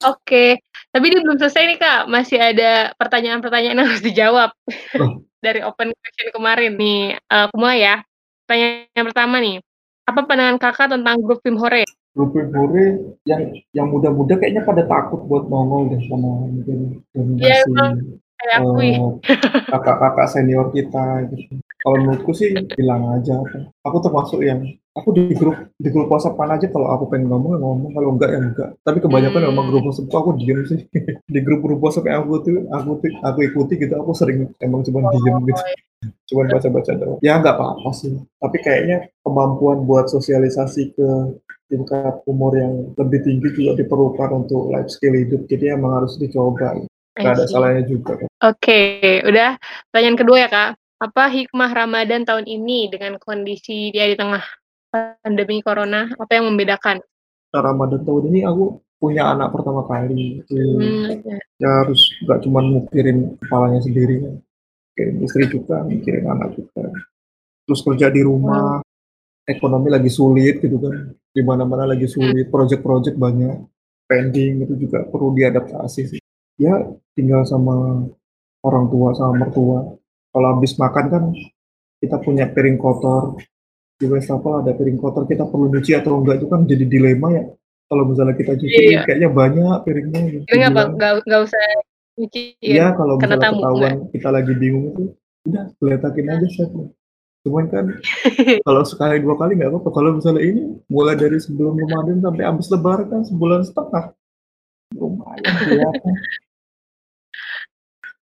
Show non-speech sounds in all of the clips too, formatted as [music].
Oke, tapi ini belum selesai nih, Kak, masih ada pertanyaan-pertanyaan yang harus dijawab Oh. [laughs] dari open question kemarin nih, aku mulai ya. Pertanyaan yang pertama nih, apa pandangan Kakak tentang grup tim hore? Grup tim hore yang yang muda-muda kayaknya pada takut buat nongol deh sama mungkin dominasi, akui. eee, kakak-kakak senior kita gitu. Kalau menurutku sih bilang aja aku termasuk yang aku di grup di grup WhatsApp-an aja kalau aku pengen ngomong ya ngomong, kalau enggak ya enggak. Tapi kebanyakan memang Mmm. grup WhatsApp-ku aku diem sih. [laughs] Di grup-grup WhatsApp yang aku tuh aku aku ikuti gitu aku sering emang cuman Oh, diem gitu, iya. [laughs] cuman baca-baca doang. Ya nggak apa-apa sih, tapi kayaknya kemampuan buat sosialisasi ke tingkat umur yang lebih tinggi juga diperlukan untuk life skill hidup, jadi emang harus dicoba, I nggak ada salahnya juga kan. Oke, udah pertanyaan kedua ya, Kak. Apa hikmah Ramadan tahun ini dengan kondisi dia di tengah pandemi corona, apa yang membedakan? Nah, Ramadan tahun ini aku punya anak pertama kali, jadi Mmm, oke. ya harus nggak cuman mikirin kepalanya sendiri kan, mikirin istri juga, mikirin anak juga. Terus kerja di rumah, ekonomi lagi sulit gitu kan, di mana-mana lagi Mmm. sulit, project-project banyak pending, itu juga perlu diadaptasi sih. Ya tinggal sama orang tua sama mertua, kalau habis makan kan kita punya piring kotor, di wastafel ada piring kotor kita perlu nyuci atau enggak itu kan jadi dilema ya, kalau misalnya kita Iya. cuci kayaknya banyak piringnya gitu, Jadi ngapa dibilang nggak nggak usah nyuciin Iya, kalau karena misalnya tamu, enggak? ketahuan kita lagi bingung itu, udah geletakin aja chef-nya. Cuman kan [laughs] kalau sekali, 2 kali nggak apa-apa, kalau misalnya ini mulai dari sebelum Ramadan sampai habis lebaran kan sebulan setengah. Lumayan kelihatan.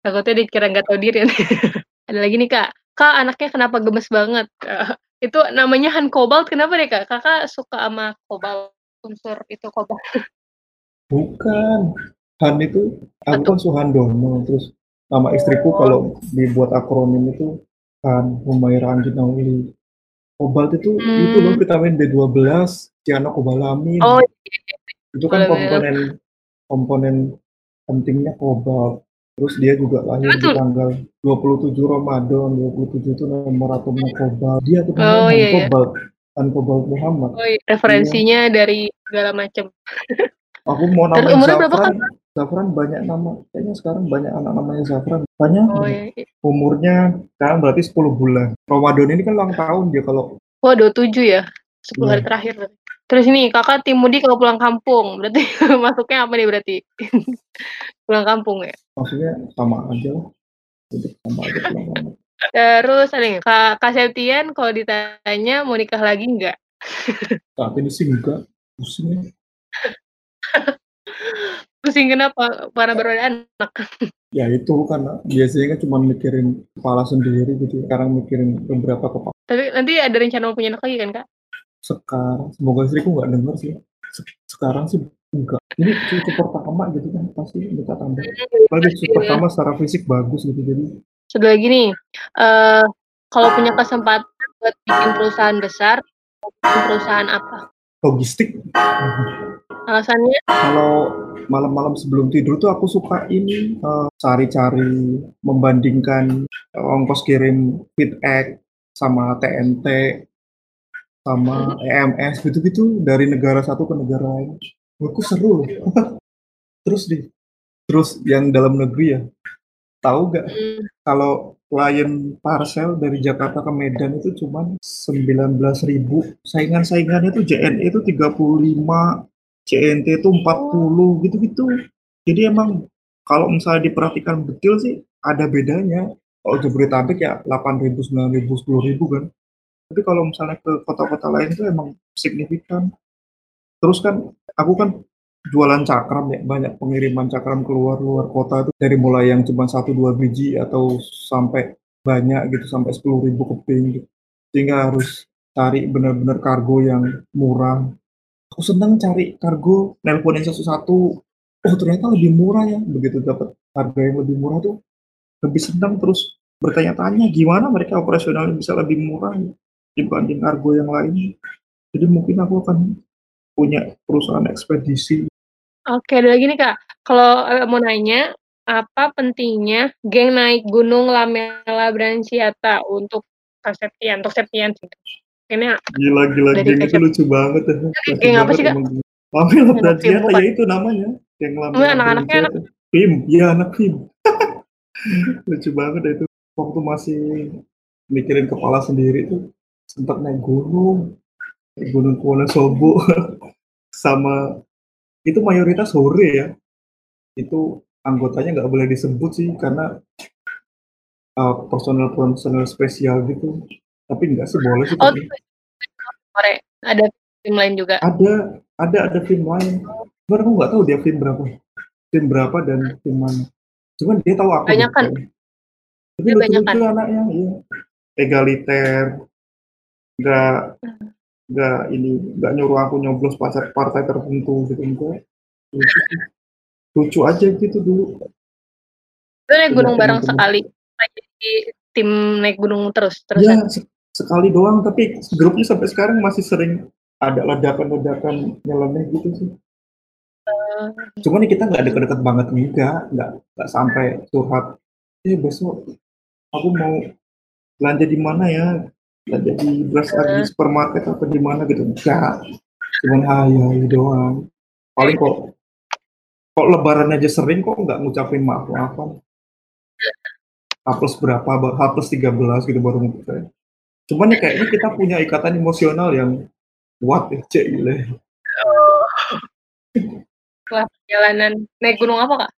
Takutnya dikira nggak tahu diri. [laughs] Ada lagi nih, Kak. "Kak, anaknya kenapa gemes banget?" [laughs] Itu namanya Han Cobalt kenapa deh, Kak? Kakak suka sama cobalt, unsur itu cobalt? Bukan, Han itu aku kan Suhandono, terus nama istriku Oh. kalau dibuat akronim itu Han Humaira Anggita Auli. Cobalt itu itu loh vitamin B12, Oh, cyanocobalamin. iya Itu iya, kan boleh boleh. komponen komponen pentingnya cobalt. Terus dia juga lahir di Betul. tanggal 27 Ramadan, 27 itu nomor atomnya Mhm. Cobalt, dia namanya Oh, iya iya. Cobalt, Han Cobalt Muhammad. Oh, iya, Iya. referensinya dari segala macam. Aku mau namain berapa, Kak? Zafran, Zafran banyak nama, kayaknya sekarang banyak anak namanya Zafran, banyak Oh, iya iya. Umurnya sekarang berarti 10 bulan. Ramadan ini kan ulang tahun dia kalau Oh, 27 ya? 10 hari Iya. terakhir. Terus ini, Kakak tim mudik atau pulang kampung? Berarti [laughs] masuknya apa nih berarti? [laughs] Pulang kampung ya? Maksudnya sama aja lah, sama aja pulang kampung. Terus ada nggak, Kak Kak Septian kalau ditanya mau nikah lagi nggak? [laughs] Saat ini sih enggak, pusing ah. Pusing kenapa? Karena baru ada anak? Ya itu, karena biasanya kan cuman mikirin kepala sendiri gitu, sekarang mikirin beberapa kepa Tapi nanti ada rencana mau punya anak lagi kan, Kak? Sekarang, semoga istriku nggak denger sih. Sek sekarang sih enggak, ini cucu pertama gitu kan pasti minta tambah. Apalagi cucu Pastinya. pertama secara fisik bagus gitu, jadi Satu lagi nih, eee, kalau punya kesempatan buat bikin perusahaan besar, bikin perusahaan apa? Logistik. Alasannya? Kalau malam-malam sebelum tidur tuh aku suka ini, eee, cari-cari, membandingkan, eee, ongkos kirim FedEx sama TNT, sama EMS gitu-gitu dari negara satu ke negara lain. Menurutku seru loh. [laughs] Terus nih, terus yang dalam negeri ya, tahu nggak Mhm. kalau klien parcel dari Jakarta ke Medan itu cuman 19.000, saingan-saingannya tuh JNE itu 35, JNT itu Oh. 40, gitu-gitu. Jadi emang kalau misalnya diperhatikan detail sih ada bedanya. Kalau Jabodetabek ya 8.000, 9.000, 10.000 kan. Tapi kalau misalnya ke kota-kota lain itu emang signifikan. Terus kan aku kan jualan cakram ya, banyak pengiriman cakram ke luar kota tuh, dari mulai yang cuma 1, 2 biji atau sampai banyak gitu, sampai 10.000 keping gitu. Sehingga harus cari bener-bener kargo yang murah. Aku seneng cari kargo, nelponin satu-satu, oh ternyata lebih murah ya, begitu dapat harga yang lebih murah tuh lebih senang, terus bertanya-tanya gimana mereka operasionalnya bisa lebih murah ya dibanding kargo yang lain. Jadi mungkin aku akan punya perusahaan ekspedisi. Oke, ada lagi nih, Kak. Kalau, eee, mau nanya, apa pentingnya geng naik gunung Lamela Branciata untuk Septian untuk Septian sih? Mungkinnya Gila gila, dari geng itu lucu banget ya, geng apa sih, Kak? Lamela Branciata, ya itu namanya. Geng Lamela anak-anaknya anak. Vim, iya anak Vim. [laughs] Lucu banget itu. Waktu masih mikirin kepala sendiri tuh sempat naik gunung, naik gunung Wonosobo [laughs] sama itu mayoritas hore ya. Itu anggotanya nggak boleh disebut sih karena uh, personel-personel spesial gitu. Tapi enggak sih boleh sih. Oh, tapi. sore ada tim lain juga. Ada, ada ada film lain. Cuman aku nggak tahu dia film berapa, film berapa dan film mana. Cuman dia tahu aku. Banyak kan? Tapi lucu-lucu anaknya, iya. Egaliter, nggak nggak ini nggak nyuruh aku nyoblos partai partai tertentu gitu enggak. Lucu, lucu aja gitu dulu. Itu naik gunung bareng sekali. Jadi tim naik gunung terus terus. Ya, sekali doang tapi grupnya sampai sekarang masih sering ada ledakan-ledakan nyeleneh gitu sih. Uh, Cuman kita nggak deket-deket banget juga, nggak nggak sampai curhat. Eh besok aku mau belanja di mana ya? Belanja di beras lagi supermarket apa di mana gitu? Enggak. Cuman hayal doang. Paling kok kok lebaran aja sering kok nggak ngucapin maaf maafan. H plus berapa? H plus 13 gitu baru ngucapin. Cuman ya kayaknya kita punya ikatan emosional yang kuat ya, cek gila. Oh. Wah, perjalanan naik gunung apa kak?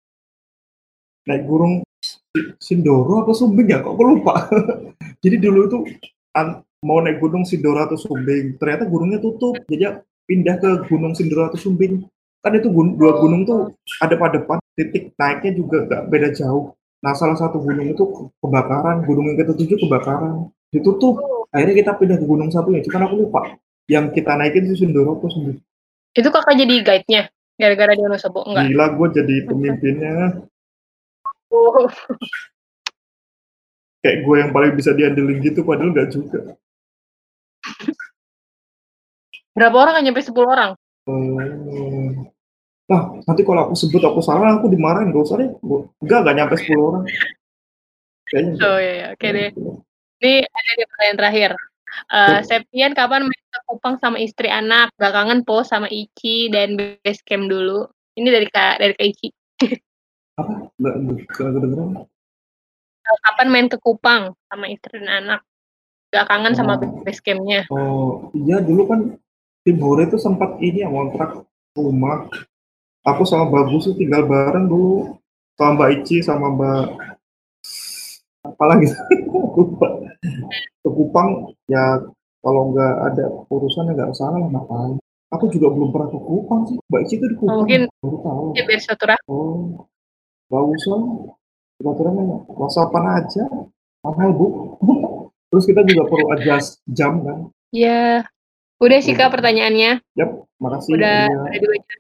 Naik gunung Sindoro atau Sumbing ya? Kok aku lupa. [laughs] Jadi dulu itu mau naik gunung Sindoro atau Sumbing, ternyata gunungnya tutup. Jadi pindah ke gunung Sindoro atau Sumbing. Kan itu gun dua gunung tuh ada pada depan, titik naiknya juga gak beda jauh. Nah salah satu gunung itu kebakaran, gunung yang ketujuh kebakaran, ditutup. Akhirnya kita pindah ke gunung satunya, cuman aku lupa. Yang kita naikin itu Sindoro atau Sumbing. Itu kakak jadi guide-nya? Gara-gara di Wonosobo? Enggak? Gila, gue jadi pemimpinnya. Oh. [laughs] Kayak gue yang paling bisa diandelin gitu, padahal nggak juga. Berapa orang kan nyampe 10 orang? Hmm. Nah, nanti kalau aku sebut aku salah, aku dimarahin. Gak usah deh. Enggak, nggak nyampe 10 orang. Kayaknya oh iya, iya. oke okay deh. Ini ada di pertanyaan terakhir. Uh, Septian kapan main ke Kupang sama istri anak? Gak kangen po sama Ici dan base camp dulu. Ini dari kak dari kak Ici. Apa? Gak, gak kedengeran. Kapan main ke Kupang sama istri dan anak? Gak kangen oh. sama base campnya? Oh iya dulu kan tim Hore itu sempat ini yang kontrak rumah. Aku sama Bagus tuh tinggal bareng dulu sama Mbak Ici sama Mbak apalagi [laughs] lupa ke Kupang ya kalau nggak ada urusan ya nggak salah lah ngapain aku juga belum pernah ke Kupang sih mbak Ici itu di Kupang mungkin baru tahu ya biar satu oh nggak usah silaturahmi whatsappan aja. Mahal bu. [laughs] Terus kita juga perlu adjust jam kan? Ya udah sih kak pertanyaannya. Yap makasih. Udah, udah dua jam